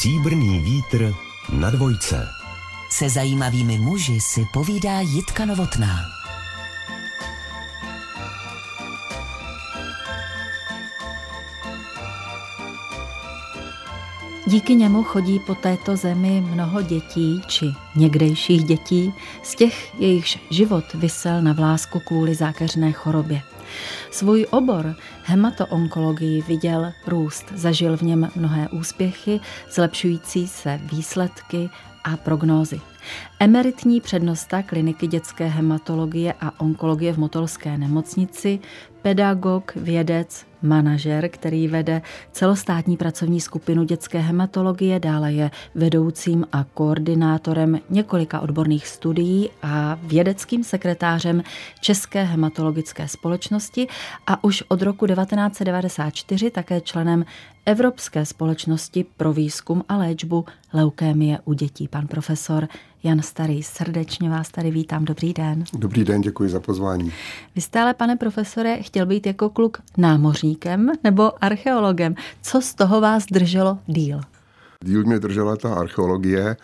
Stříbrný vítr na dvojce. Se zajímavými muži si povídá Jitka Novotná. Díky němu chodí po této zemi mnoho dětí, či někdejších dětí, z těch, jejichž život vysel na vlásku kvůli zákeřné chorobě. Svůj obor hematoonkologii viděl růst, zažil v něm mnohé úspěchy, zlepšující se výsledky a prognózy. Emeritní přednosta kliniky dětské hematologie a onkologie v Motolské nemocnici, pedagog, vědec, manažer, který vede celostátní pracovní skupinu dětské hematologie, dále je vedoucím a koordinátorem několika odborných studií a vědeckým sekretářem České hematologické společnosti a už od roku 1994 také členem Evropské společnosti pro výzkum a léčbu leukémie u dětí. Pan profesor Jan Starý, srdečně vás tady vítám. Dobrý den. Dobrý den, děkuji za pozvání. Vy jste ale, pane profesore, chtěl být jako kluk námořníkem nebo archeologem. Co z toho vás drželo díl? Díl mě držela ta archeologie,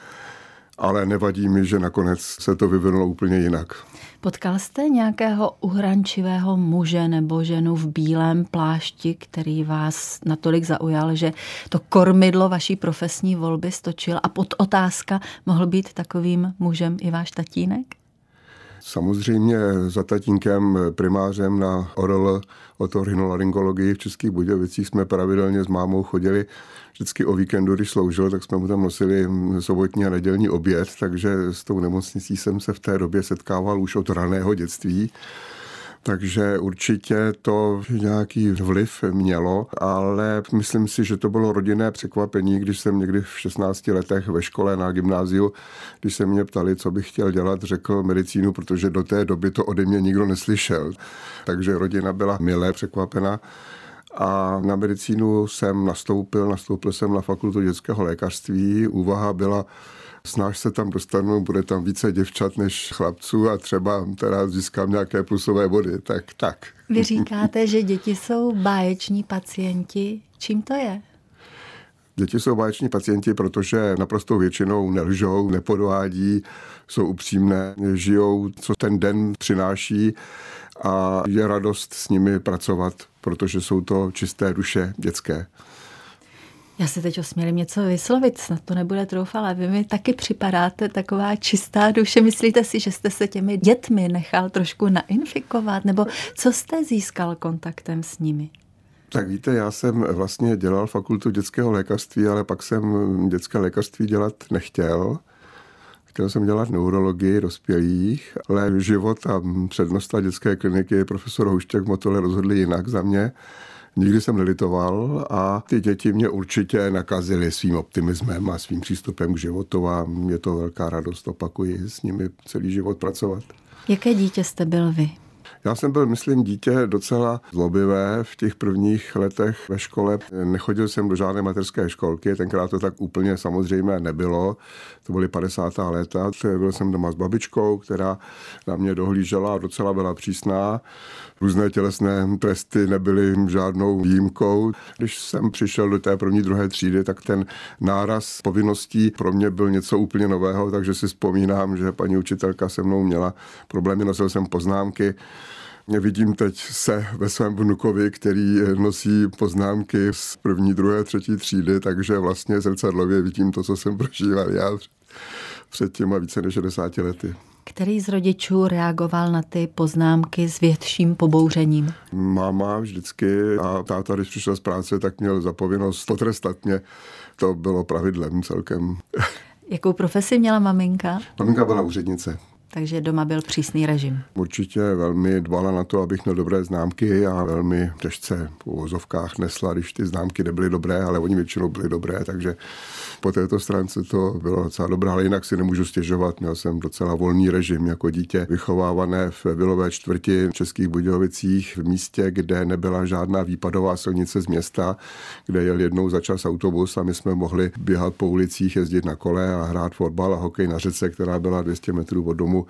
ale nevadí mi, že nakonec se to vyvinulo úplně jinak. Potkal jste nějakého uhrančivého muže nebo ženu v bílém plášti, který vás natolik zaujal, že to kormidlo vaší profesní volby stočil a pod otázka mohl být takovým mužem i váš tatínek? Samozřejmě za tatínkem primářem na ORL otorhinolaryngologii v Českých Budějovicích jsme pravidelně s mámou chodili vždycky o víkendu, když sloužil, tak jsme mu tam nosili sobotní a nedělní oběd, takže s tou nemocnicí jsem se v té době setkával už od raného dětství. Takže určitě to nějaký vliv mělo, ale myslím si, že to bylo rodinné překvapení, když jsem někdy v 16 letech ve škole na gymnáziu, když se mě ptali, co bych chtěl dělat, řekl medicínu, protože do té doby to ode mě nikdo neslyšel. Takže rodina byla milé překvapena a na medicínu jsem nastoupil, nastoupil jsem na fakultu dětského lékařství. Úvaha byla, snáž se tam dostanu, bude tam více děvčat než chlapců a třeba teda získám nějaké plusové body, tak tak. Vy říkáte, že děti jsou báječní pacienti. Čím to je? Děti jsou báječní pacienti, protože naprosto většinou nelžou, nepodvádí, jsou upřímné, žijou, co ten den přináší a je radost s nimi pracovat, protože jsou to čisté duše dětské. Já se teď osmělím něco vyslovit, snad to nebude troufal, ale vy mi taky připadáte taková čistá duše. Myslíte si, že jste se těmi dětmi nechal trošku nainfikovat, nebo co jste získal kontaktem s nimi? Tak víte, já jsem vlastně dělal fakultu dětského lékařství, ale pak jsem dětské lékařství dělat nechtěl. Chtěl jsem dělat neurologii dospělých, ale život a přednosta dětské kliniky profesor Houštěk v Motole rozhodli jinak za mě. Nikdy jsem nelitoval a ty děti mě určitě nakazily svým optimismem a svým přístupem k životu a je to velká radost, opakuji, s nimi celý život pracovat. Jaké dítě jste byl vy? Já jsem byl, myslím, dítě docela zlobivé v těch prvních letech ve škole. Nechodil jsem do žádné materské školky, tenkrát to tak úplně samozřejmě nebylo. To byly 50. léta. Byl jsem doma s babičkou, která na mě dohlížela a docela byla přísná. Různé tělesné tresty nebyly žádnou výjimkou. Když jsem přišel do té první, druhé třídy, tak ten náraz povinností pro mě byl něco úplně nového, takže si vzpomínám, že paní učitelka se mnou měla problémy, nosil jsem poznámky, Vidím teď se ve svém vnukovi, který nosí poznámky z první, druhé, třetí třídy, takže vlastně zrcadlově vidím to, co jsem prožíval já před těma více než 60 lety. Který z rodičů reagoval na ty poznámky s větším pobouřením? Máma vždycky a táta, když přišel z práce, tak měl zapovinnost potrestat mě. To bylo pravidlem celkem. Jakou profesi měla maminka? Maminka byla úřednice takže doma byl přísný režim. Určitě velmi dbala na to, abych měl dobré známky a velmi těžce v uvozovkách nesla, když ty známky nebyly dobré, ale oni většinou byly dobré, takže po této stránce to bylo docela dobré, ale jinak si nemůžu stěžovat. Měl jsem docela volný režim jako dítě, vychovávané v Vilové čtvrti v Českých Budějovicích, v místě, kde nebyla žádná výpadová silnice z města, kde jel jednou za čas autobus a my jsme mohli běhat po ulicích, jezdit na kole a hrát fotbal a hokej na řece, která byla 200 metrů od domu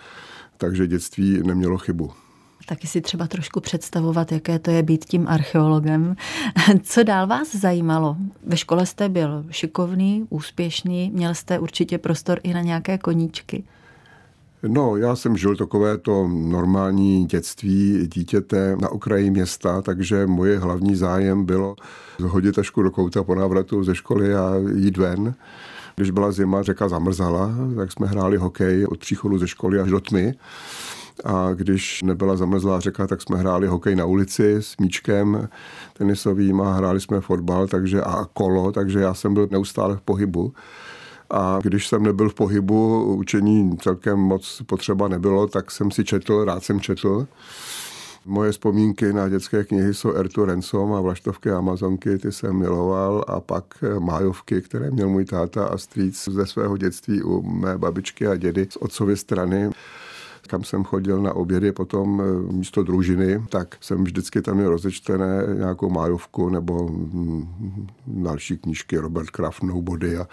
takže dětství nemělo chybu. Taky si třeba trošku představovat, jaké to je být tím archeologem. Co dál vás zajímalo? Ve škole jste byl šikovný, úspěšný, měl jste určitě prostor i na nějaké koníčky. No, já jsem žil takové to normální dětství dítěte na okraji města, takže moje hlavní zájem bylo zhodit tašku do kouta po návratu ze školy a jít ven. Když byla zima, řeka zamrzala, tak jsme hráli hokej od příchodu ze školy až do tmy. A když nebyla zamrzlá řeka, tak jsme hráli hokej na ulici s míčkem tenisovým a hráli jsme fotbal takže, a kolo, takže já jsem byl neustále v pohybu. A když jsem nebyl v pohybu, učení celkem moc potřeba nebylo, tak jsem si četl, rád jsem četl. Moje vzpomínky na dětské knihy jsou Ertu Rensom a Vlaštovky Amazonky, ty jsem miloval a pak Májovky, které měl můj táta a strýc ze svého dětství u mé babičky a dědy z otcovy strany kam jsem chodil na obědy potom eh, místo družiny, tak jsem vždycky tam měl rozečtené nějakou májovku nebo hm, další knížky Robert Kraft, Nobody a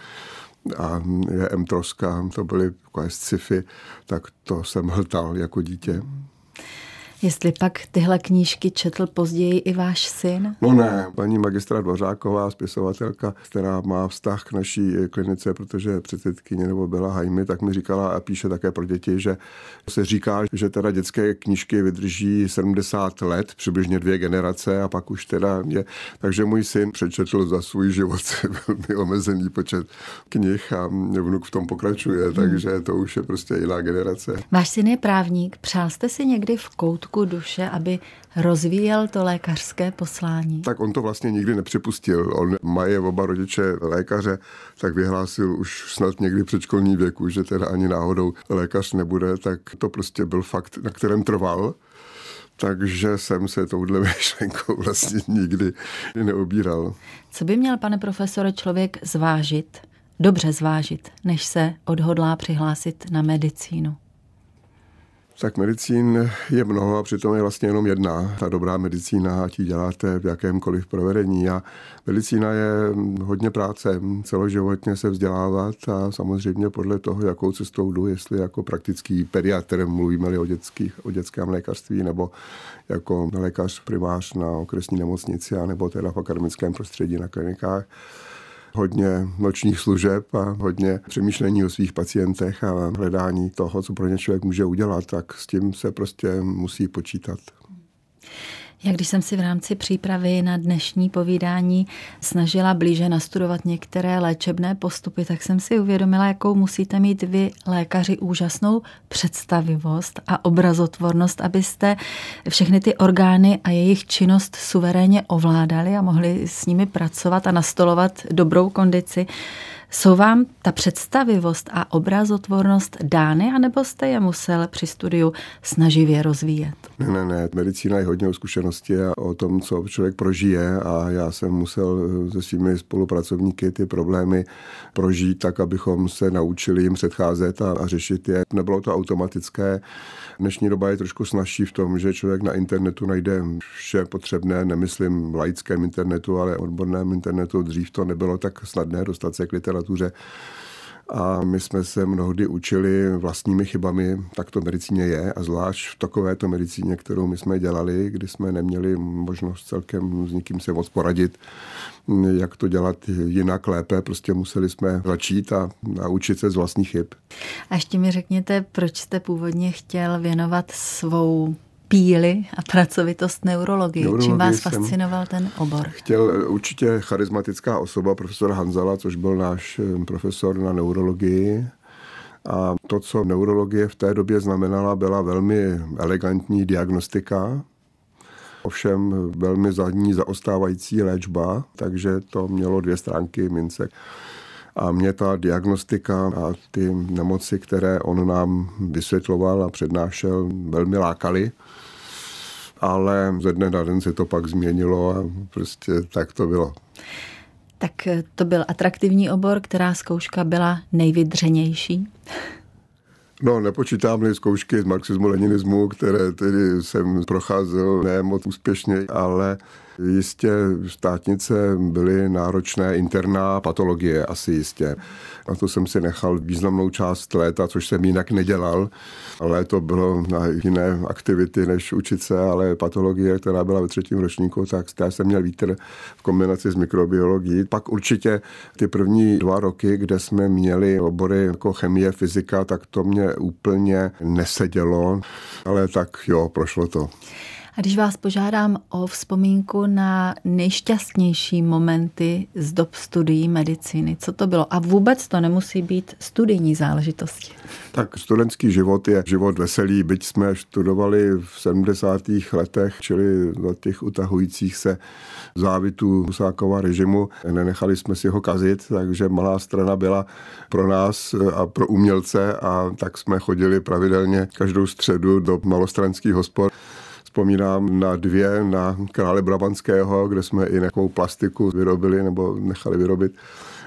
a M. Troska, to byly takové sci-fi, tak to jsem hltal jako dítě. Jestli pak tyhle knížky četl později i váš syn? No ne, paní magistra Dvořáková, spisovatelka, která má vztah k naší klinice, protože předsedkyně nebo byla Hajmy, tak mi říkala a píše také pro děti, že se říká, že teda dětské knížky vydrží 70 let, přibližně dvě generace a pak už teda je. Takže můj syn přečetl za svůj život velmi omezený počet knih a vnuk v tom pokračuje, hmm. takže to už je prostě jiná generace. Váš syn je právník, přál jste si někdy v koutku hloubku duše, aby rozvíjel to lékařské poslání? Tak on to vlastně nikdy nepřipustil. On má je oba rodiče lékaře, tak vyhlásil už snad někdy předškolní věku, že teda ani náhodou lékař nebude, tak to prostě byl fakt, na kterém trval. Takže jsem se touhle myšlenkou vlastně nikdy neobíral. Co by měl, pane profesore, člověk zvážit, dobře zvážit, než se odhodlá přihlásit na medicínu? Tak medicín je mnoho a přitom je vlastně jenom jedna. Ta dobrá medicína, ať ji děláte v jakémkoliv provedení. A medicína je hodně práce, celoživotně se vzdělávat a samozřejmě podle toho, jakou cestou jdu, jestli jako praktický pediatr, mluvíme-li o, dětských, o dětském lékařství, nebo jako lékař primář na okresní nemocnici, nebo teda v akademickém prostředí na klinikách hodně nočních služeb a hodně přemýšlení o svých pacientech a hledání toho, co pro ně člověk může udělat, tak s tím se prostě musí počítat. Jak když jsem si v rámci přípravy na dnešní povídání snažila blíže nastudovat některé léčebné postupy, tak jsem si uvědomila, jakou musíte mít vy, lékaři, úžasnou představivost a obrazotvornost, abyste všechny ty orgány a jejich činnost suverénně ovládali a mohli s nimi pracovat a nastolovat dobrou kondici. Jsou vám ta představivost a obrazotvornost dány, anebo jste je musel při studiu snaživě rozvíjet? Ne, ne, ne. Medicína je hodně o zkušenosti a o tom, co člověk prožije a já jsem musel se svými spolupracovníky ty problémy prožít tak, abychom se naučili jim předcházet a, a řešit je. Nebylo to automatické. Dnešní doba je trošku snažší v tom, že člověk na internetu najde vše potřebné, nemyslím laickém internetu, ale odborném internetu. Dřív to nebylo tak snadné dostat se k literatuře literatuře. A my jsme se mnohdy učili vlastními chybami, tak to medicíně je, a zvlášť v takovéto medicíně, kterou my jsme dělali, kdy jsme neměli možnost celkem s nikým se moc poradit, jak to dělat jinak, lépe. Prostě museli jsme začít a naučit se z vlastních chyb. A ještě mi řekněte, proč jste původně chtěl věnovat svou píly a pracovitost neurologii. neurologii Čím vás fascinoval ten obor? Chtěl eh, určitě charismatická osoba, profesor Hanzala, což byl náš eh, profesor na neurologii. A to, co neurologie v té době znamenala, byla velmi elegantní diagnostika, ovšem velmi zadní zaostávající léčba, takže to mělo dvě stránky mince. A mě ta diagnostika a ty nemoci, které on nám vysvětloval a přednášel, velmi lákaly ale ze dne na den se to pak změnilo a prostě tak to bylo. Tak to byl atraktivní obor, která zkouška byla nejvydřenější? No, nepočítám zkoušky z marxismu, leninismu, které tedy jsem procházel ne moc úspěšně, ale Jistě státnice byly náročné, interná patologie asi jistě. Na to jsem si nechal významnou část léta, což jsem jinak nedělal. Ale to bylo na jiné aktivity, než učit se, ale patologie, která byla ve třetím ročníku, tak já jsem měl vítr v kombinaci s mikrobiologií. Pak určitě ty první dva roky, kde jsme měli obory jako chemie, fyzika, tak to mě úplně nesedělo, ale tak jo, prošlo to. A když vás požádám o vzpomínku na nejšťastnější momenty z dob studií medicíny, co to bylo? A vůbec to nemusí být studijní záležitosti. Tak studentský život je život veselý, byť jsme studovali v 70. letech, čili za těch utahujících se závitů Husákova režimu. Nenechali jsme si ho kazit, takže malá strana byla pro nás a pro umělce a tak jsme chodili pravidelně každou středu do malostranských hospod Vzpomínám na dvě, na krále Brabantského, kde jsme i nějakou plastiku vyrobili nebo nechali vyrobit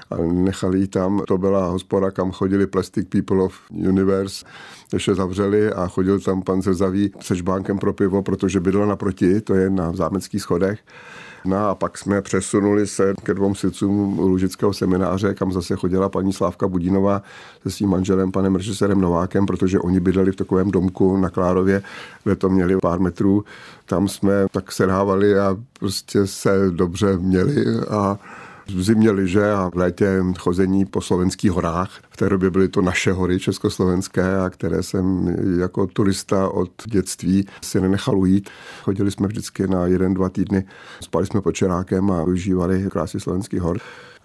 a nechali ji tam. To byla hospoda, kam chodili Plastic People of Universe, než je zavřeli a chodil tam pan Zrzavý se žbánkem pro pivo, protože bydl naproti, to je na zámeckých schodech. No a pak jsme přesunuli se ke dvou silcům Lužického semináře, kam zase chodila paní Slávka Budínová se svým manželem, panem režisérem Novákem, protože oni bydleli v takovém domku na Klárově, kde to měli pár metrů. Tam jsme tak sedávali a prostě se dobře měli a v zimě liže a v létě chození po slovenských horách. V té době byly to naše hory československé, a které jsem jako turista od dětství si nenechal ujít. Chodili jsme vždycky na jeden, dva týdny, spali jsme pod Čerákem a využívali krásy slovenských hor.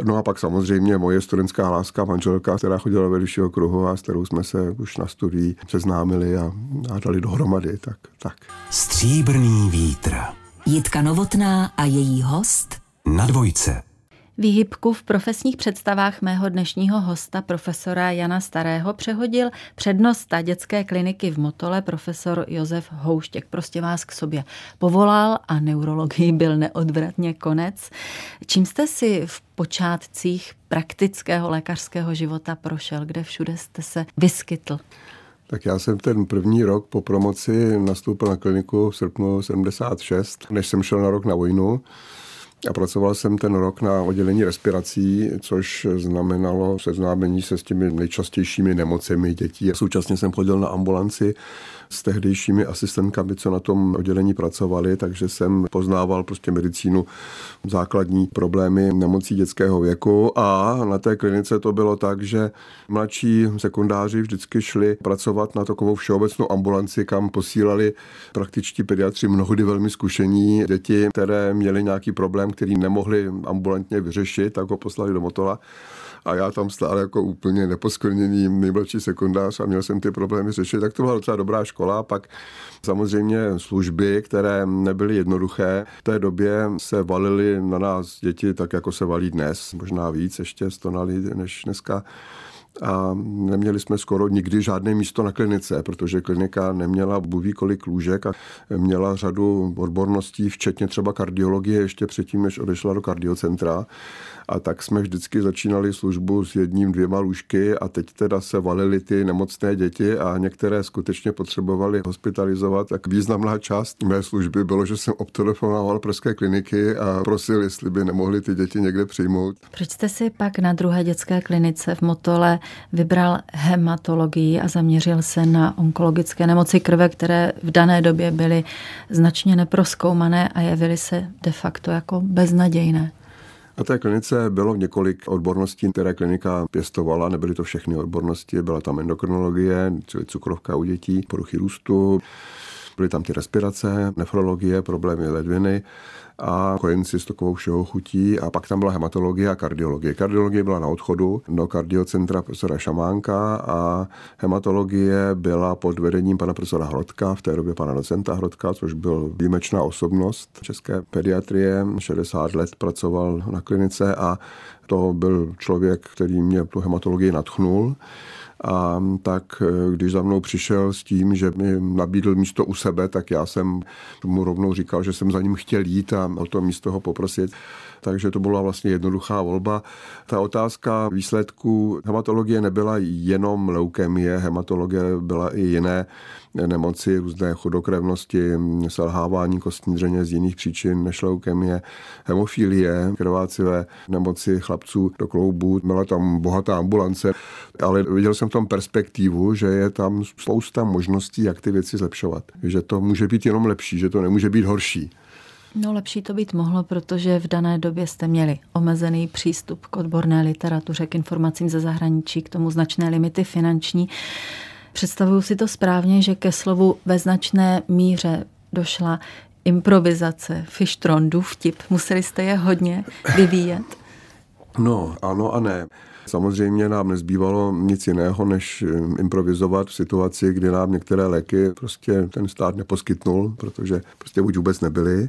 No a pak samozřejmě moje studentská láska, manželka, která chodila ve vyššího kruhu a s kterou jsme se už na studii seznámili a, a dali dohromady. Tak, tak. Stříbrný vítr. Jitka Novotná a její host Na dvojce. Výhybku v profesních představách mého dnešního hosta, profesora Jana Starého, přehodil přednosta dětské kliniky v Motole, profesor Josef Houštěk. Prostě vás k sobě povolal a neurologii byl neodvratně konec. Čím jste si v počátcích praktického lékařského života prošel? Kde všude jste se vyskytl? Tak já jsem ten první rok po promoci nastoupil na kliniku v srpnu 76, než jsem šel na rok na vojnu. A pracoval jsem ten rok na oddělení respirací, což znamenalo seznámení se s těmi nejčastějšími nemocemi dětí. Současně jsem chodil na ambulanci s tehdejšími asistentkami, co na tom oddělení pracovali, takže jsem poznával prostě medicínu, základní problémy nemocí dětského věku. A na té klinice to bylo tak, že mladší sekundáři vždycky šli pracovat na takovou všeobecnou ambulanci, kam posílali praktičtí pediatři mnohdy velmi zkušení děti, které měly nějaký problém, který nemohli ambulantně vyřešit, tak ho poslali do Motola a já tam stál jako úplně neposkvrněný nejmladší sekundář a měl jsem ty problémy řešit, tak to byla docela dobrá škola. Pak samozřejmě služby, které nebyly jednoduché. V té době se valily na nás děti tak, jako se valí dnes, možná víc ještě stonali než dneska a neměli jsme skoro nikdy žádné místo na klinice, protože klinika neměla buví kolik lůžek a měla řadu odborností, včetně třeba kardiologie, ještě předtím, než odešla do kardiocentra. A tak jsme vždycky začínali službu s jedním, dvěma lůžky a teď teda se valily ty nemocné děti a některé skutečně potřebovali hospitalizovat. Tak významná část mé služby bylo, že jsem obtelefonoval pražské kliniky a prosil, jestli by nemohli ty děti někde přijmout. Proč jste si pak na druhé dětské klinice v Motole vybral hematologii a zaměřil se na onkologické nemoci krve, které v dané době byly značně neproskoumané a jevily se de facto jako beznadějné? Na té klinice bylo několik odborností, které klinika pěstovala, nebyly to všechny odbornosti, byla tam endokrinologie, čili cukrovka u dětí, poruchy růstu, byly tam ty respirace, nefrologie, problémy ledviny a kojenci s takovou všeho chutí a pak tam byla hematologie a kardiologie. Kardiologie byla na odchodu do kardiocentra profesora Šamánka a hematologie byla pod vedením pana profesora Hrodka, v té době pana docenta Hrodka, což byl výjimečná osobnost české pediatrie, 60 let pracoval na klinice a to byl člověk, který mě tu hematologii natchnul. A tak eh, když za mnou přišel s tím, že mi nabídl místo u sebe, tak já jsem mu rovnou říkal, že jsem za ním chtěl jít a o to místo ho poprosit. Takže to byla vlastně jednoduchá volba. Ta otázka výsledků hematologie nebyla jenom leukemie, hematologie byla i jiné nemoci, různé chodokrevnosti, selhávání kostní dřeně z jiných příčin než leukemie, hemofilie, krvácivé nemoci chlapců do kloubů. Byla tam bohatá ambulance, ale viděl jsem v tom perspektivu, že je tam spousta možností, jak ty věci zlepšovat. Že to může být jenom lepší, že to nemůže být horší. No lepší to být mohlo, protože v dané době jste měli omezený přístup k odborné literatuře, k informacím ze zahraničí, k tomu značné limity finanční. Představuju si to správně, že ke slovu ve značné míře došla improvizace, fištron, vtip. Museli jste je hodně vyvíjet? No, ano a ne. Samozřejmě nám nezbývalo nic jiného, než improvizovat v situaci, kdy nám některé léky prostě ten stát neposkytnul, protože prostě buď vůbec nebyly,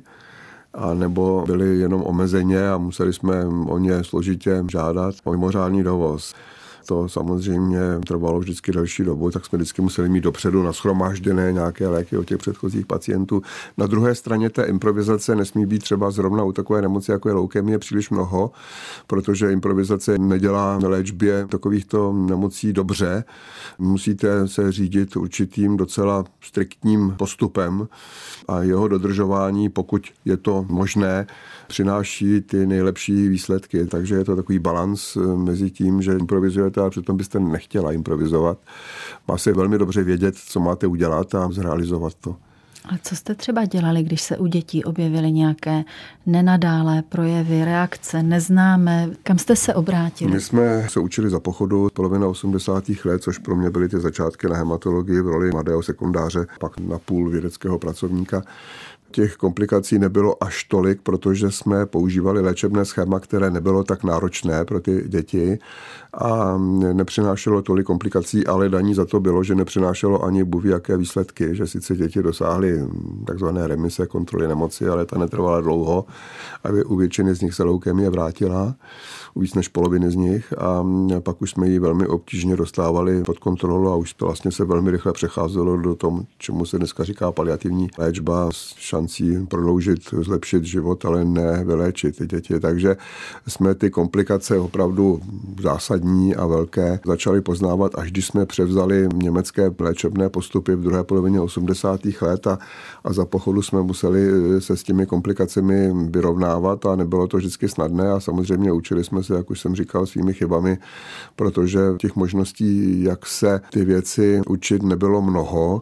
a nebo byly jenom omezeně a museli jsme o ně složitě žádat o mimořádný dovoz to samozřejmě trvalo vždycky delší dobu, tak jsme vždycky museli mít dopředu naschromážděné nějaké léky od těch předchozích pacientů. Na druhé straně té improvizace nesmí být třeba zrovna u takové nemoci, jako je leukemie, příliš mnoho, protože improvizace nedělá na léčbě takovýchto nemocí dobře. Musíte se řídit určitým docela striktním postupem a jeho dodržování, pokud je to možné, přináší ty nejlepší výsledky. Takže je to takový balans mezi tím, že improvizujete improvizujete, ale přitom byste nechtěla improvizovat. Má se velmi dobře vědět, co máte udělat a zrealizovat to. A co jste třeba dělali, když se u dětí objevily nějaké nenadálé projevy, reakce, neznámé? Kam jste se obrátili? My jsme se učili za pochodu polovina 80. let, což pro mě byly ty začátky na hematologii v roli mladého sekundáře, pak na půl vědeckého pracovníka těch komplikací nebylo až tolik, protože jsme používali léčebné schéma, které nebylo tak náročné pro ty děti a nepřinášelo tolik komplikací, ale daní za to bylo, že nepřinášelo ani buví jaké výsledky, že sice děti dosáhly takzvané remise, kontroly nemoci, ale ta netrvala dlouho a u většiny z nich se leukemie vrátila u víc než poloviny z nich a pak už jsme ji velmi obtížně dostávali pod kontrolu a už to vlastně se velmi rychle přecházelo do tom, čemu se dneska říká paliativní léčba s šancí prodloužit, zlepšit život, ale ne vyléčit ty děti. Takže jsme ty komplikace opravdu zásadní a velké začali poznávat, až když jsme převzali německé léčebné postupy v druhé polovině 80. let a, a za pochodu jsme museli se s těmi komplikacemi vyrovnávat a nebylo to vždycky snadné a samozřejmě učili jsme se, jak už jsem říkal, svými chybami, protože těch možností, jak se ty věci učit, nebylo mnoho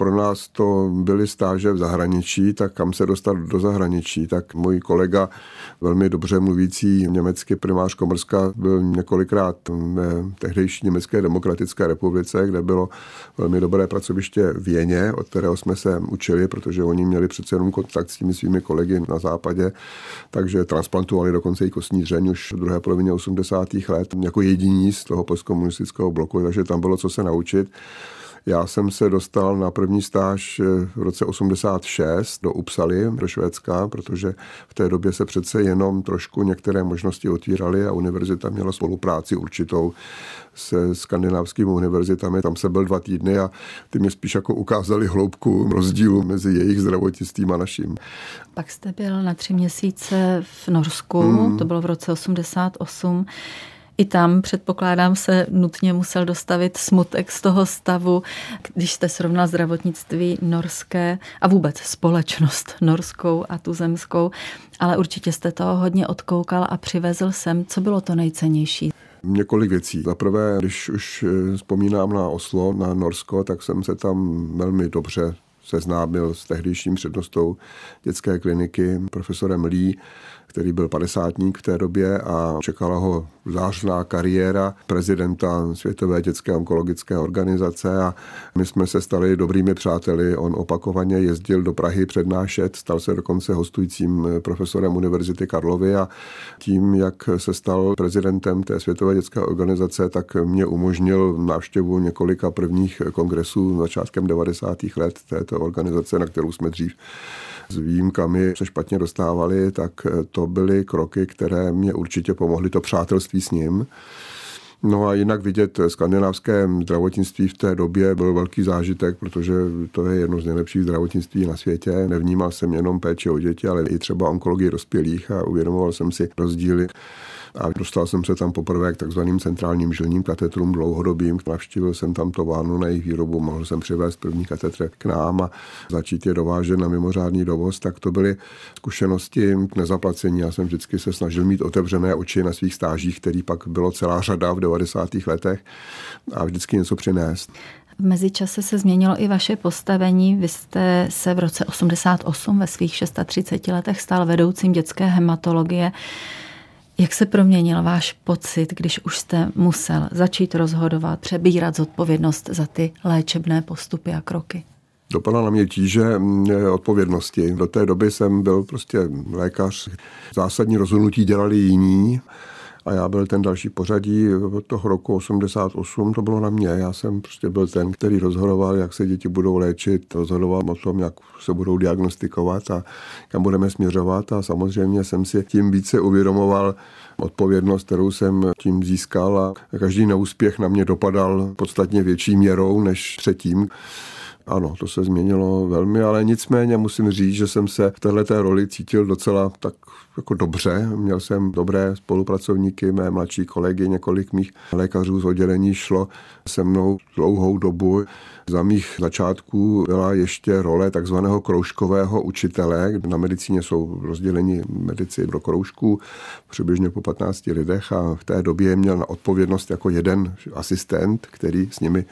pro nás to byly stáže v zahraničí, tak kam se dostat do zahraničí, tak můj kolega, velmi dobře mluvící německý primář Komrska, byl několikrát v tehdejší Německé demokratické republice, kde bylo velmi dobré pracoviště v Jeně, od kterého jsme se učili, protože oni měli přece jenom kontakt s těmi svými kolegy na západě, takže transplantovali dokonce i kostní dřeň už v druhé polovině 80. let jako jediní z toho postkomunistického bloku, takže tam bylo co se naučit. Já jsem se dostal na první stáž eh, v roce 86 do Upsaly, do Švédska, protože v té době se přece jenom trošku některé možnosti otvíraly a univerzita měla spolupráci určitou se skandinávskými univerzitami. Tam se byl dva týdny a ty mě spíš jako ukázali hloubku rozdílu mezi jejich zdravotnictvím a naším. Pak jste byl na tři měsíce v Norsku, mm. to bylo v roce 88. I tam, předpokládám, se nutně musel dostavit smutek z toho stavu, když jste srovnal zdravotnictví norské a vůbec společnost norskou a tuzemskou, ale určitě jste toho hodně odkoukal a přivezl sem. Co bylo to nejcennější? Několik věcí. Za prvé, když už eh, vzpomínám na Oslo, na Norsko, tak jsem se tam velmi dobře seznámil s tehdejším přednostou dětské kliniky profesorem Lee, který byl padesátník v té době a čekala ho zářná kariéra prezidenta Světové dětské onkologické organizace a my jsme se stali dobrými přáteli. On opakovaně jezdil do Prahy přednášet, stal se dokonce hostujícím profesorem Univerzity Karlovy a tím, jak se stal prezidentem té Světové dětské organizace, tak mě umožnil návštěvu několika prvních kongresů začátkem 90. let této organizace, na kterou jsme dřív s výjimkami se špatně dostávali, tak to byly kroky, které mě určitě pomohly to přátelství s ním. No a jinak vidět skandinávské zdravotnictví v té době byl velký zážitek, protože to je jedno z nejlepších zdravotnictví na světě. Nevnímal jsem jenom péči o děti, ale i třeba onkologii dospělých a uvědomoval jsem si rozdíly a dostal jsem se tam poprvé k takzvaným centrálním žilním katetrům dlouhodobým. Navštívil jsem tam továrnu na jejich výrobu, mohl jsem přivést první katetře k nám a začít je dovážet na mimořádný dovoz, tak to byly zkušenosti k nezaplacení. Já jsem vždycky se snažil mít otevřené oči na svých stážích, který pak bylo celá řada v 90. letech a vždycky něco přinést. V mezičase se změnilo i vaše postavení. Vy jste se v roce 88 ve svých 630 letech stal vedoucím dětské hematologie. Jak se proměnil váš pocit, když už jste musel začít rozhodovat, přebírat zodpovědnost za ty léčebné postupy a kroky? Dopadla na mě tíže mm, odpovědnosti. Do té doby jsem byl prostě lékař. Zásadní rozhodnutí dělali jiní a já byl ten další pořadí od toho roku 88, to bylo na mě. Já jsem prostě byl ten, který rozhodoval, jak se děti budou léčit, rozhodoval o tom, jak se budou diagnostikovat a kam budeme směřovat a samozřejmě jsem si tím více uvědomoval odpovědnost, kterou jsem tím získal a každý neúspěch na mě dopadal podstatně větší měrou než předtím. Ano, to se změnilo velmi, ale nicméně musím říct, že jsem se v této roli cítil docela tak jako dobře. Měl jsem dobré spolupracovníky, mé mladší kolegy, několik mých lékařů z oddělení šlo se mnou dlouhou dobu. Za mých začátků byla ještě role takzvaného kroužkového učitele. Na medicíně jsou rozděleni medici do kroužků přibližně po 15 lidech a v té době měl na odpovědnost jako jeden asistent, který s nimi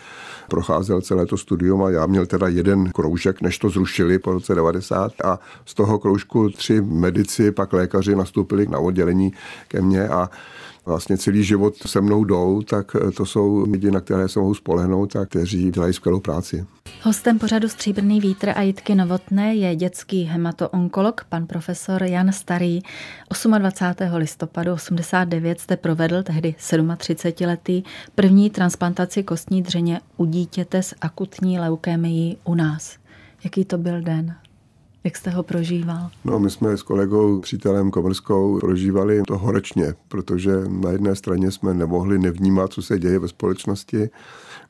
procházel celé to studium a já měl teda jeden kroužek, než to zrušili po roce 90 a z toho kroužku tři medici, pak lékaři nastoupili na oddělení ke mně a vlastně celý život se mnou jdou, tak to jsou lidi, na které se mohu spolehnout a kteří dělají skvělou práci. Hostem pořadu Stříbrný vítr a Jitky Novotné je dětský hematoonkolog, pan profesor Jan Starý. 28. listopadu 89 jste provedl tehdy 37-letý první transplantaci kostní dřeně u dítěte s akutní leukémií u nás. Jaký to byl den? Jak jste ho prožíval? No, my jsme s kolegou, přítelem Komerskou prožívali to horečně, protože na jedné straně jsme nemohli nevnímat, co se děje ve společnosti,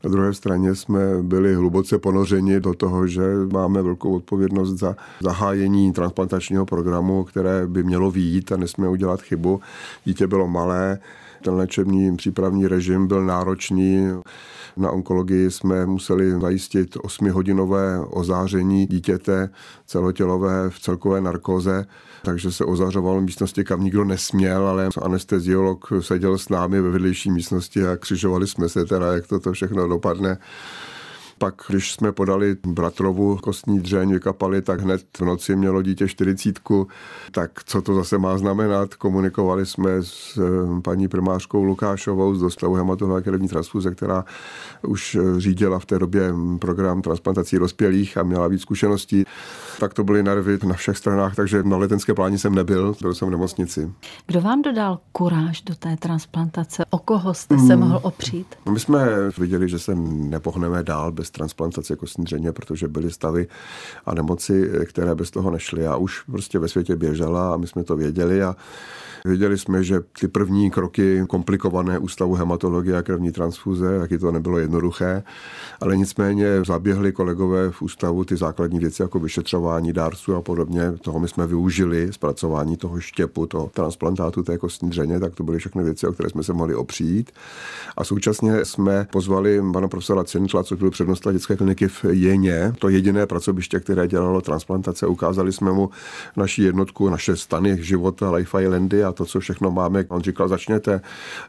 na druhé straně jsme byli hluboce ponořeni do toho, že máme velkou odpovědnost za zahájení transplantačního programu, které by mělo výjít a nesmíme udělat chybu. Dítě bylo malé, ten léčebný přípravní režim byl náročný. Na onkologii jsme museli zajistit 8-hodinové ozáření dítěte celotělové v celkové narkoze, takže se ozařovalo místnosti, kam nikdo nesměl, ale anesteziolog seděl s námi ve vedlejší místnosti a křižovali jsme se teda, jak toto všechno dopadne. Pak, když jsme podali bratrovu kostní dřeň, vykapali, tak hned v noci mělo dítě čtyřicítku. Tak co to zase má znamenat? Komunikovali jsme s eh, paní primářkou Lukášovou z dostavu hematologie krevní transfuze, která už eh, řídila v té době program transplantací dospělých a měla víc zkušeností. Tak to byly nervy na všech stranách, takže na letenské pláni jsem nebyl, byl jsem v nemocnici. Kdo vám dodal kuráž do té transplantace? O koho jste se hmm. mohl opřít? My jsme viděli, že se nepohneme dál bez transplantace kostní dřeně, protože byly stavy a nemoci, které bez toho nešly a už prostě ve světě běžela a my jsme to věděli a Věděli jsme, že ty první kroky komplikované ústavu hematologie a krevní transfuze, taky to nebylo jednoduché, ale nicméně zaběhli kolegové v ústavu ty základní věci jako vyšetřování dárců a podobně. Toho my jsme využili, zpracování toho štěpu, toho transplantátu té kostní dřeně, tak to byly všechny věci, o které jsme se mohli opřít. A současně jsme pozvali pana profesora Cintla, což byl přednosta dětské kliniky v Jeně, to jediné pracoviště, které dělalo transplantace. Ukázali jsme mu naši jednotku, naše stany života Life Islandy a to, co všechno máme. On říkal, začněte,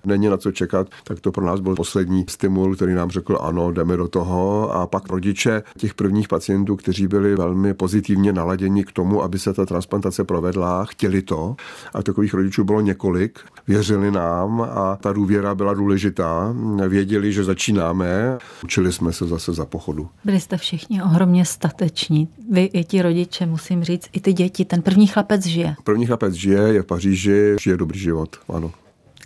není na co čekat, tak to pro nás byl poslední stimul, který nám řekl, ano, jdeme do toho. A pak rodiče těch prvních pacientů, kteří byli velmi pozitivně naladěni k tomu, aby se ta transplantace provedla, chtěli to. A takových rodičů bylo několik, věřili nám a ta důvěra byla důležitá. Věděli, že začínáme, učili jsme se zase za pochodu. Byli jste všichni ohromně stateční. Vy i ti rodiče, musím říct, i ty děti. Ten první chlapec žije. První chlapec žije, je v Paříži, žije dobrý život, ano.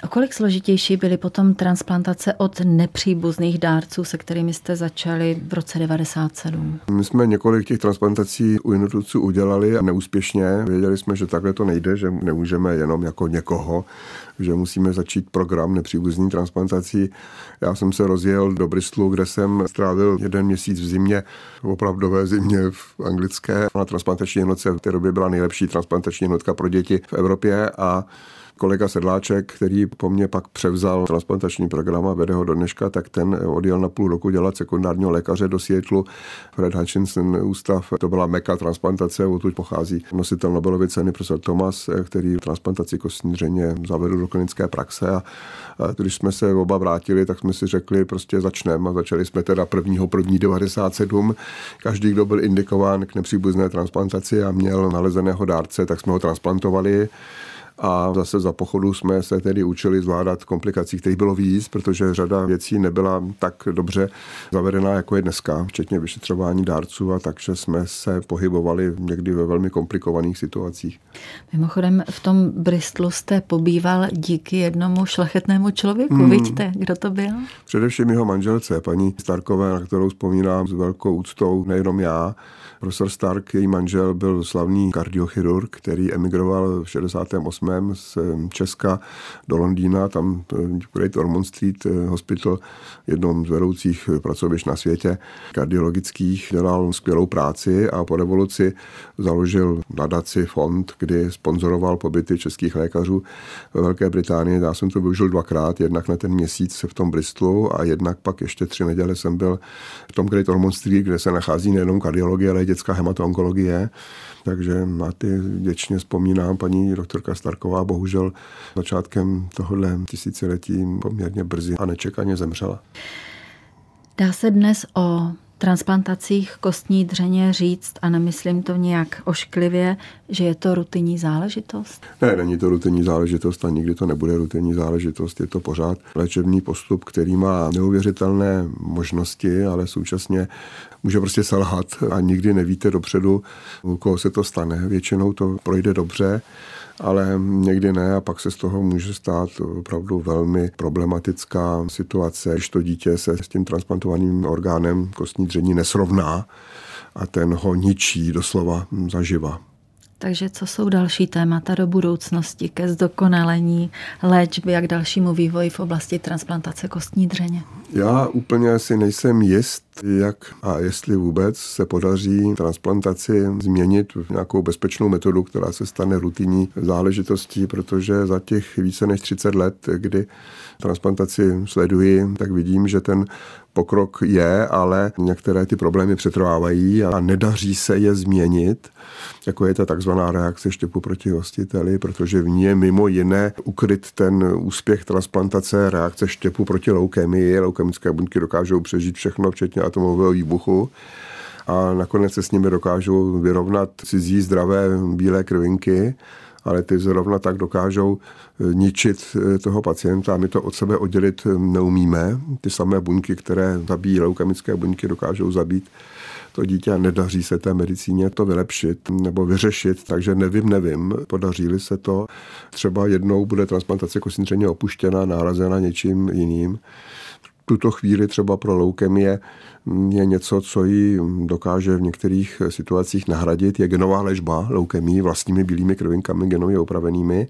O kolik složitější byly potom transplantace od nepříbuzných dárců, se kterými jste začali v roce 97? My jsme několik těch transplantací u jednotlivců udělali a neúspěšně. Věděli jsme, že takhle to nejde, že nemůžeme jenom jako někoho, že musíme začít program nepříbuzných transplantací. Já jsem se rozjel do Bristolu, kde jsem strávil jeden měsíc v zimě, v opravdové zimě v anglické. Na transplantační jednotce v té době byla nejlepší transplantační jednotka pro děti v Evropě a kolega Sedláček, který po mně pak převzal transplantační program a vede ho do dneška, tak ten odjel na půl roku dělat sekundárního lékaře do Seattleu. Fred Hutchinson ústav, to byla meka transplantace, odtud pochází nositel Nobelovy ceny profesor Thomas, který transplantaci kostní dřeně zavedl do klinické praxe a, když jsme se oba vrátili, tak jsme si řekli, prostě začneme a začali jsme teda prvního první 97. Každý, kdo byl indikován k nepříbuzné transplantaci a měl nalezeného dárce, tak jsme ho transplantovali a zase za pochodu jsme se tedy učili zvládat komplikací, kterých bylo víc, protože řada věcí nebyla tak dobře zavedená, jako je dneska, včetně vyšetřování dárců a takže jsme se pohybovali někdy ve velmi komplikovaných situacích. Mimochodem v tom Bristolu jste pobýval díky jednomu šlachetnému člověku. Hmm. Víte, kdo to byl? Především jeho manželce, paní Starkové, na kterou vzpomínám s velkou úctou, nejenom já, Profesor Stark, její manžel, byl slavný kardiochirurg, který emigroval v 68. z Česka do Londýna, tam Great Ormond Street eh, Hospital, jednom z vedoucích pracovišť na světě kardiologických, dělal skvělou práci a po revoluci založil nadaci fond, kdy sponzoroval pobyty českých lékařů ve Velké Británii. Já jsem to využil dvakrát, jednak na ten měsíc v tom Bristolu a jednak pak ještě tři neděle jsem byl v tom Great Ormond Street, kde se nachází nejenom kardiologie, ale dětská hematoonkologie, takže na ty věčně vzpomínám paní doktorka Starková, bohužel začátkem tohohle tisíciletí poměrně brzy a nečekaně zemřela. Dá se dnes o transplantacích kostní dřeně říct, a nemyslím to nějak ošklivě, že je to rutinní záležitost? Ne, není to rutinní záležitost a nikdy to nebude rutinní záležitost. Je to pořád léčebný postup, který má neuvěřitelné možnosti, ale současně může prostě selhat a nikdy nevíte dopředu, u koho se to stane. Většinou to projde dobře, ale někdy ne a pak se z toho může stát opravdu velmi problematická situace, když to dítě se s tím transplantovaným orgánem kostní dření nesrovná a ten ho ničí doslova zaživa. Takže co jsou další témata do budoucnosti ke zdokonalení léčby a k dalšímu vývoji v oblasti transplantace kostní dřeně? Já úplně si nejsem jist, jak a jestli vůbec se podaří transplantaci změnit v nějakou bezpečnou metodu, která se stane rutinní záležitostí, protože za těch více než 30 let, kdy transplantaci sleduji, tak vidím, že ten pokrok je, ale některé ty problémy přetrvávají a nedaří se je změnit, jako je ta takzvaná reakce štěpu proti hostiteli, protože v ní je mimo jiné ukryt ten úspěch transplantace reakce štěpu proti leukemii. Leukemické buňky dokážou přežít všechno, včetně atomového výbuchu a nakonec se s nimi dokážou vyrovnat cizí zdravé bílé krvinky ale ty zrovna tak dokážou eh, ničit eh, toho pacienta a my to od sebe oddělit eh, neumíme. Ty samé buňky, které zabíjí leukemické buňky, dokážou zabít to dítě a nedaří se té medicíně to vylepšit nebo vyřešit, takže nevím, nevím, podaří se to. Třeba jednou bude transplantace kostní opuštěna, nárazena něčím jiným tuto chvíli třeba pro leukemie je něco, co ji dokáže v některých situacích nahradit, je genová léčba leukemii vlastními bílými krvinkami genově opravenými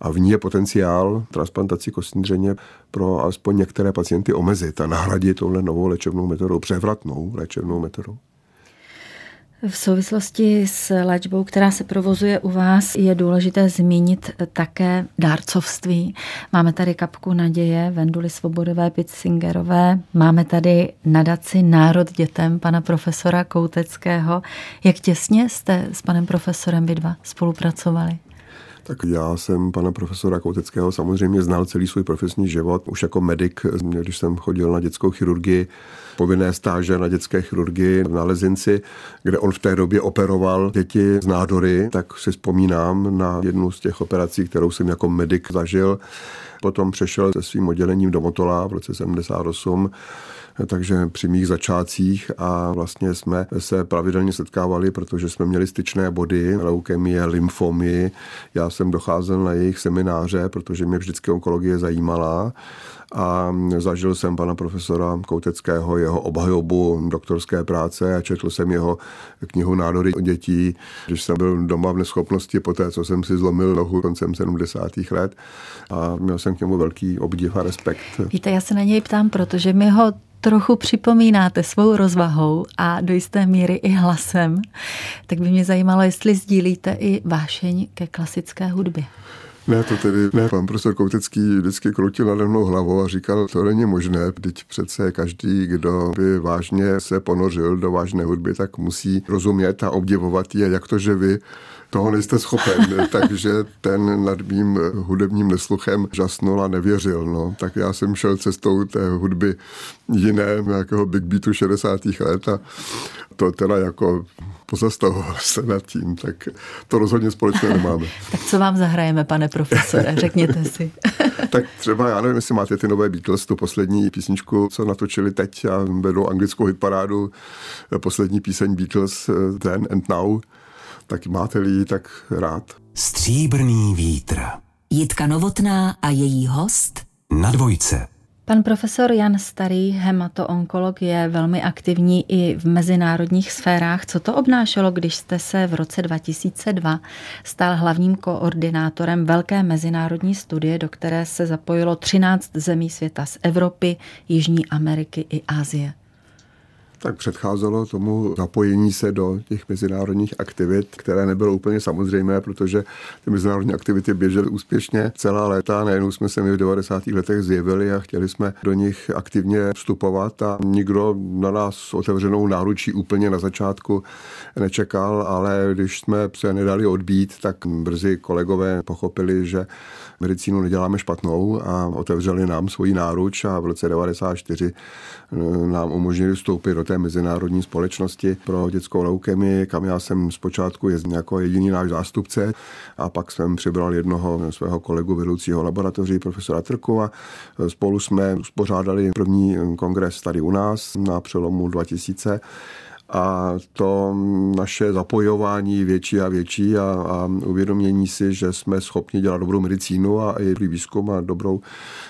a v ní je potenciál transplantací kostní dřeně pro alespoň některé pacienty omezit a nahradit touhle novou léčebnou metodou, převratnou léčebnou metodou. V souvislosti s léčbou, která se provozuje u vás, je důležité zmínit také dárcovství. Máme tady kapku naděje Venduly Svobodové Pitsingerové, máme tady nadaci Národ dětem pana profesora Kouteckého. Jak těsně jste s panem profesorem vy dva spolupracovali? Tak já jsem pana profesora Kouteckého samozřejmě znal celý svůj profesní život. Už jako medic, když jsem chodil na dětskou chirurgii, povinné stáže na dětské chirurgii v Nalezinci, kde on v té době operoval děti z nádory, tak si vzpomínám na jednu z těch operací, kterou jsem jako medic zažil. Potom přešel se svým oddělením do Motola v roce 78 takže při mých začátcích a vlastně jsme se pravidelně setkávali, protože jsme měli styčné body, leukemie, lymfomy. Já jsem docházel na jejich semináře, protože mě vždycky onkologie zajímala a zažil jsem pana profesora Kouteckého, jeho obhajobu doktorské práce a četl jsem jeho knihu Nádory dětí, když jsem byl doma v neschopnosti po té, co jsem si zlomil nohu koncem 70. let a měl jsem k němu velký obdiv a respekt. Víte, já se na něj ptám, protože mi ho trochu připomínáte svou rozvahou a do jisté míry i hlasem, tak by mě zajímalo, jestli sdílíte i vášeň ke klasické hudbě. Ne, to tedy ne. Pan profesor Koutecký vždycky kroutil nade mnou hlavou a říkal, to není možné, teď přece každý, kdo by vážně se ponořil do vážné hudby, tak musí rozumět a obdivovat je, jak to, že vy toho nejste schopen, takže ten nad mým hudebním nesluchem žasnul a nevěřil. No. Tak já jsem šel cestou té hudby jiné, nějakého big beatu 60. let a to teda jako pozastavoval se nad tím, tak to rozhodně společně nemáme. tak co vám zahrajeme, pane profesore, řekněte si. tak třeba, já nevím, jestli máte ty nové Beatles, tu poslední písničku, co natočili teď a vedou anglickou hitparádu, poslední píseň Beatles, Then and Now, tak máte-li tak rád. Stříbrný vítr. Jitka Novotná a její host na dvojce. Pan profesor Jan Starý, hematoonkolog, je velmi aktivní i v mezinárodních sférách. Co to obnášelo, když jste se v roce 2002 stal hlavním koordinátorem velké mezinárodní studie, do které se zapojilo 13 zemí světa z Evropy, Jižní Ameriky i Asie? Tak předcházelo tomu zapojení se do těch mezinárodních aktivit, které nebylo úplně samozřejmé, protože ty mezinárodní aktivity běžely úspěšně celá léta. Najednou jsme se my v 90. letech zjevili a chtěli jsme do nich aktivně vstupovat a nikdo na nás otevřenou náručí úplně na začátku nečekal, ale když jsme se nedali odbít, tak brzy kolegové pochopili, že medicínu neděláme špatnou a otevřeli nám svoji náruč a v roce 94 eh, nám umožnili vstoupit do té mezinárodní společnosti pro dětskou leukemii, kam já jsem zpočátku jezdil jako jediný náš zástupce a pak jsem přibral jednoho svého kolegu vedoucího laboratoří, profesora Trkova. Spolu jsme uspořádali první kongres tady u nás na přelomu 2000 a to naše zapojování větší a větší a, a uvědomění si, že jsme schopni dělat dobrou medicínu a i výzkum a dobrou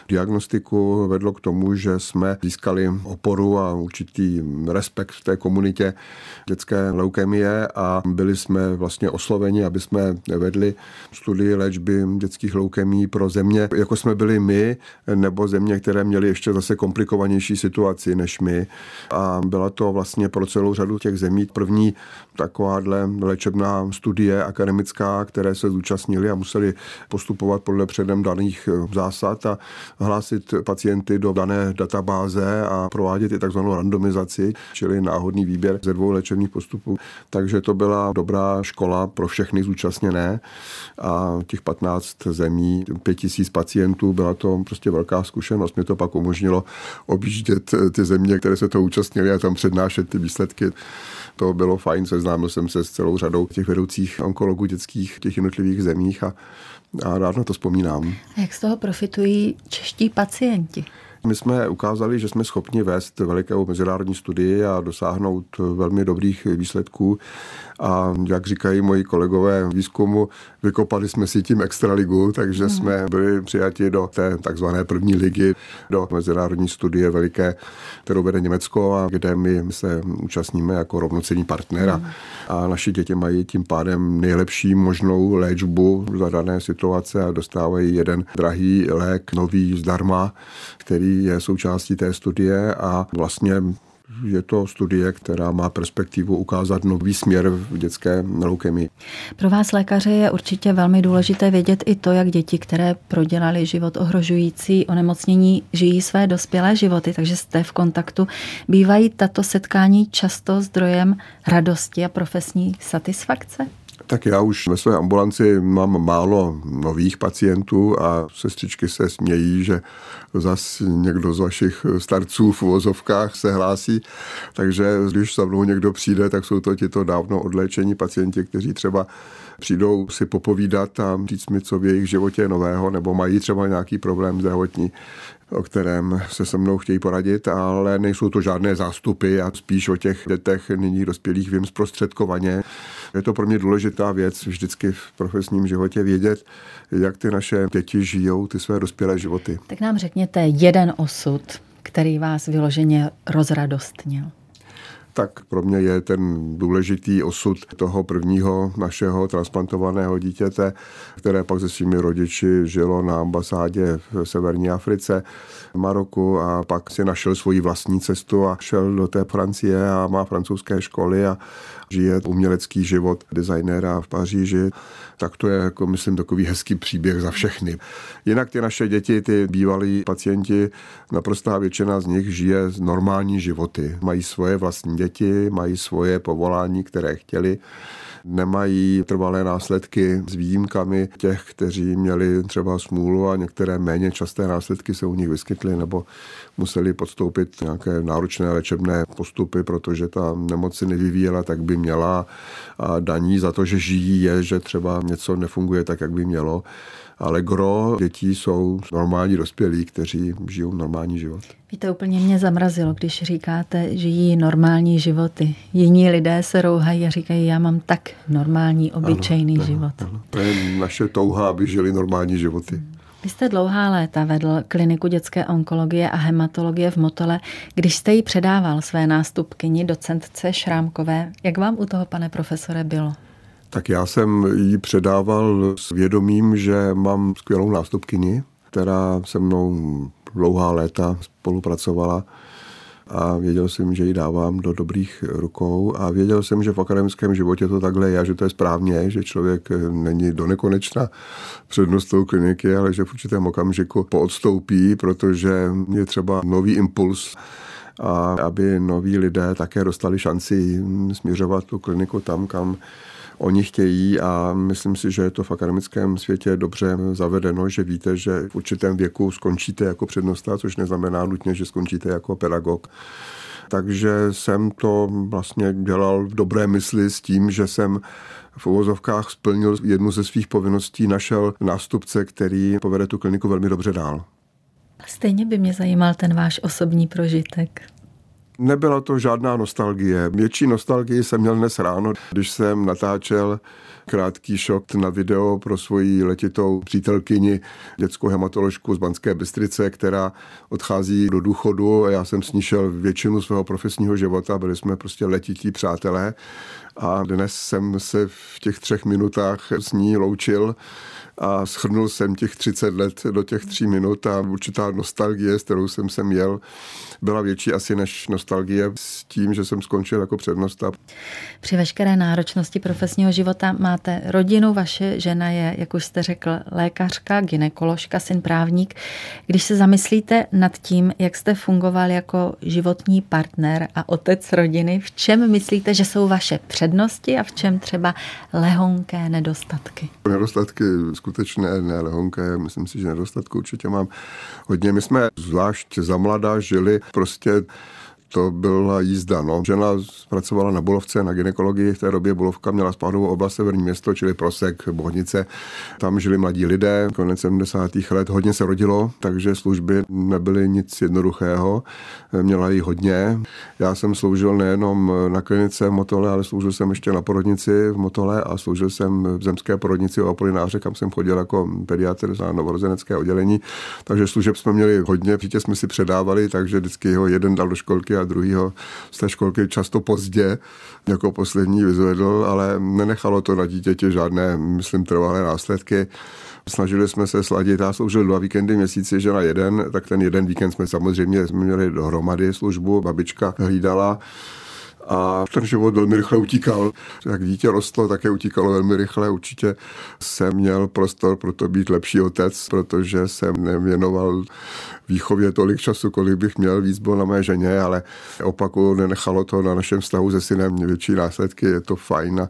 diagnostiku vedlo k tomu, že jsme získali oporu a určitý respekt v té komunitě dětské leukemie a byli jsme vlastně osloveni, aby jsme vedli studii léčby dětských leukemí pro země, jako jsme byli my, nebo země, které měly ještě zase komplikovanější situaci než my. A byla to vlastně pro celou řadu řadu těch zemí. První takováhle léčebná studie akademická, které se zúčastnili a museli postupovat podle předem daných eh, zásad a hlásit pacienty do dané databáze a provádět i takzvanou randomizaci, čili náhodný výběr ze dvou léčebných postupů. Takže to byla dobrá škola pro všechny zúčastněné a těch 15 zemí, 5000 pacientů, byla to prostě velká zkušenost. Mě to pak umožnilo objíždět ty země, které se to účastnili a tam přednášet ty výsledky. To bylo fajn, seznámil jsem se s celou řadou těch vedoucích onkologů dětských těch jednotlivých zemích a, a rád na to vzpomínám. Jak z toho profitují čeští pacienti? My jsme ukázali, že jsme schopni vést velikou mezinárodní studii a dosáhnout velmi dobrých výsledků. A jak říkají moji kolegové výzkumu, vykopali jsme si tím extraligu, takže mm. jsme byli přijati do té takzvané první ligy, do mezinárodní studie veliké, kterou vede Německo a kde my se účastníme jako rovnocenní partnera. Mm. A naši děti mají tím pádem nejlepší možnou léčbu za dané situace a dostávají jeden drahý lék, nový zdarma, který je součástí té studie a vlastně je to studie, která má perspektivu ukázat nový směr v dětské leukemii. Pro vás lékaře je určitě velmi důležité vědět i to, jak děti, které prodělali život ohrožující onemocnění, žijí své dospělé životy, takže jste v kontaktu. Bývají tato setkání často zdrojem radosti a profesní satisfakce? Tak já už ve své ambulanci mám málo nových pacientů a sestřičky se smějí, že zas někdo z vašich starců v uvozovkách se hlásí. Takže když za mnou někdo přijde, tak jsou to tito dávno odléčení pacienti, kteří třeba přijdou si popovídat a říct mi, co v jejich životě je nového, nebo mají třeba nějaký problém zdravotní, o kterém se se mnou chtějí poradit, ale nejsou to žádné zástupy a spíš o těch dětech nyní dospělých vím zprostředkovaně. Je to pro mě důležitá věc vždycky v profesním životě vědět, jak ty naše děti žijou ty své dospělé životy. Tak nám řekněte jeden osud, který vás vyloženě rozradostnil tak pro mě je ten důležitý osud toho prvního našeho transplantovaného dítěte, které pak se svými rodiči žilo na ambasádě v severní Africe, Maroku a pak si našel svoji vlastní cestu a šel do té Francie a má francouzské školy a žije umělecký život designéra v Paříži, tak to je, jako myslím, takový hezký příběh za všechny. Jinak ty naše děti, ty bývalí pacienti, naprostá většina z nich žije normální životy. Mají svoje vlastní děti, mají svoje povolání, které chtěli nemají trvalé následky s výjimkami těch, kteří měli třeba smůlu a některé méně časté následky se u nich vyskytly nebo museli podstoupit nějaké náročné léčebné postupy, protože ta nemoc se nevyvíjela tak by měla. A daní za to, že žijí je, že třeba něco nefunguje tak, jak by mělo ale gro dětí jsou normální dospělí, kteří žijou normální život. Víte, úplně mě zamrazilo, když říkáte, že žijí normální životy. Jiní lidé se rouhají a říkají, já mám tak normální, obyčejný ano, život. Ano, ano. To je naše touha, aby žili normální životy. Vy jste dlouhá léta vedl kliniku dětské onkologie a hematologie v Motole. Když jste jí předával své nástupkyni docentce Šrámkové, jak vám u toho, pane profesore, bylo? Tak já jsem jí předával s vědomím, že mám skvělou nástupkyni, která se mnou dlouhá léta spolupracovala a věděl jsem, že ji dávám do dobrých rukou a věděl jsem, že v akademickém životě to takhle je, že to je správně, že člověk není do nekonečna přednostou kliniky, ale že v určitém okamžiku poodstoupí, protože je třeba nový impuls a aby noví lidé také dostali šanci směřovat tu kliniku tam, kam oni chtějí a myslím si, že je to v akademickém světě dobře zavedeno, že víte, že v určitém věku skončíte jako přednosta, což neznamená nutně, že skončíte jako pedagog. Takže jsem to vlastně dělal v dobré mysli s tím, že jsem v uvozovkách splnil jednu ze svých povinností, našel nástupce, který povede tu kliniku velmi dobře dál. Stejně by mě zajímal ten váš osobní prožitek. Nebyla to žádná nostalgie. Větší nostalgii jsem měl dnes ráno, když jsem natáčel krátký šok na video pro svoji letitou přítelkyni, dětskou hematoložku z Banské Bystrice, která odchází do důchodu. A já jsem s ní šel většinu svého profesního života, byli jsme prostě letití přátelé a dnes jsem se v těch třech minutách s ní loučil a schrnul jsem těch 30 let do těch tří minut a určitá nostalgie, s kterou jsem sem jel, byla větší asi než nostalgie s tím, že jsem skončil jako přednosta. Při veškeré náročnosti profesního života máte rodinu, vaše žena je, jak už jste řekl, lékařka, ginekoložka, syn právník. Když se zamyslíte nad tím, jak jste fungoval jako životní partner a otec rodiny, v čem myslíte, že jsou vaše přednosti a v čem třeba lehonké nedostatky? Nedostatky skutečné, ne lehonké, myslím si, že nedostatky určitě mám hodně. My jsme zvlášť za mladá žili prostě to byla jízda. No. Žena pracovala na Bulovce na ginekologii, v té době Bulovka měla spádovou oblast Severní město, čili Prosek, Bohnice. Tam žili mladí lidé, konec 70. let, hodně se rodilo, takže služby nebyly nic jednoduchého, měla jí hodně. Já jsem sloužil nejenom na klinice v Motole, ale sloužil jsem ještě na porodnici v Motole a sloužil jsem v zemské porodnici u Apolináře, kam jsem chodil jako pediatr za novorozenecké oddělení. Takže služeb jsme měli hodně, přítě jsme si předávali, takže vždycky ho jeden dal do školky a druhýho z té školky často pozdě jako poslední vyzvedl, ale nenechalo to na dítěti žádné, myslím, trvalé následky. Snažili jsme se sladit, já sloužil dva víkendy měsíci, že na jeden, tak ten jeden víkend jsme samozřejmě jsme měli dohromady službu, babička hlídala a ten život velmi rychle utíkal. Jak dítě rostlo, také utíkalo velmi rychle. Určitě jsem měl prostor pro to být lepší otec, protože jsem nevěnoval výchově tolik času, kolik bych měl, víc bylo na mé ženě, ale opakuju, nenechalo to na našem vztahu se synem větší následky, je to fajn a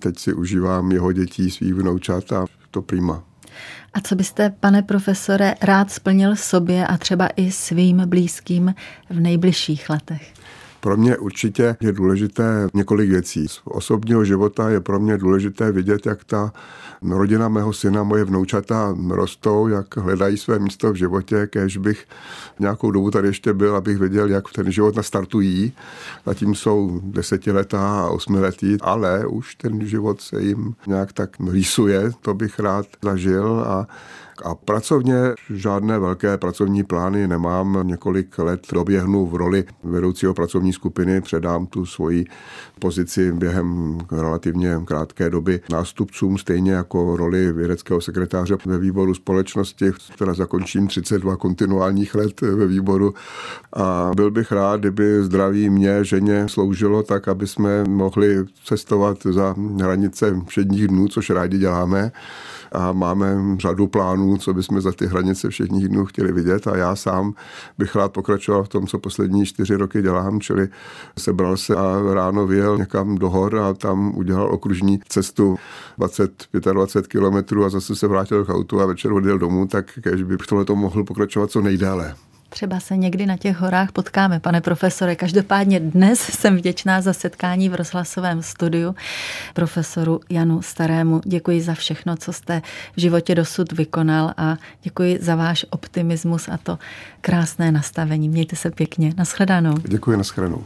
Teď si užívám jeho dětí, svých vnoučat a to prima. A co byste, pane profesore, rád splnil sobě a třeba i svým blízkým v nejbližších letech? Pro mě určitě je důležité několik věcí. Z osobního života je pro mě důležité vidět, jak ta rodina mého syna, moje vnoučata rostou, jak hledají své místo v životě, kež bych nějakou dobu tady ještě byl, abych věděl, jak ten život nastartují. Zatím jsou desetiletá a osmiletí, ale už ten život se jim nějak tak rýsuje, to bych rád zažil a a pracovně žádné velké pracovní plány nemám. Několik let doběhnu v roli vedoucího pracovní skupiny, předám tu svoji pozici během relativně krátké doby nástupcům, stejně jako roli vědeckého sekretáře ve výboru společnosti, která zakončím 32 kontinuálních let ve výboru. A byl bych rád, kdyby zdraví mě, ženě sloužilo tak, aby jsme mohli cestovat za hranice všedních dnů, což rádi děláme a máme řadu plánů, co bychom za ty hranice všech dnů chtěli vidět a já sám bych rád pokračoval v tom, co poslední čtyři roky dělám, čili sebral se a ráno vyjel někam do hor a tam udělal okružní cestu 20-25 kilometrů a zase se vrátil k autu a večer odjel domů, tak kež bych tohle to mohl pokračovat co nejdále. Třeba se někdy na těch horách potkáme, pane profesore. Každopádně dnes jsem vděčná za setkání v rozhlasovém studiu profesoru Janu Starému. Děkuji za všechno, co jste v životě dosud vykonal a děkuji za váš optimismus a to krásné nastavení. Mějte se pěkně. Naschledanou. Děkuji, naschledanou.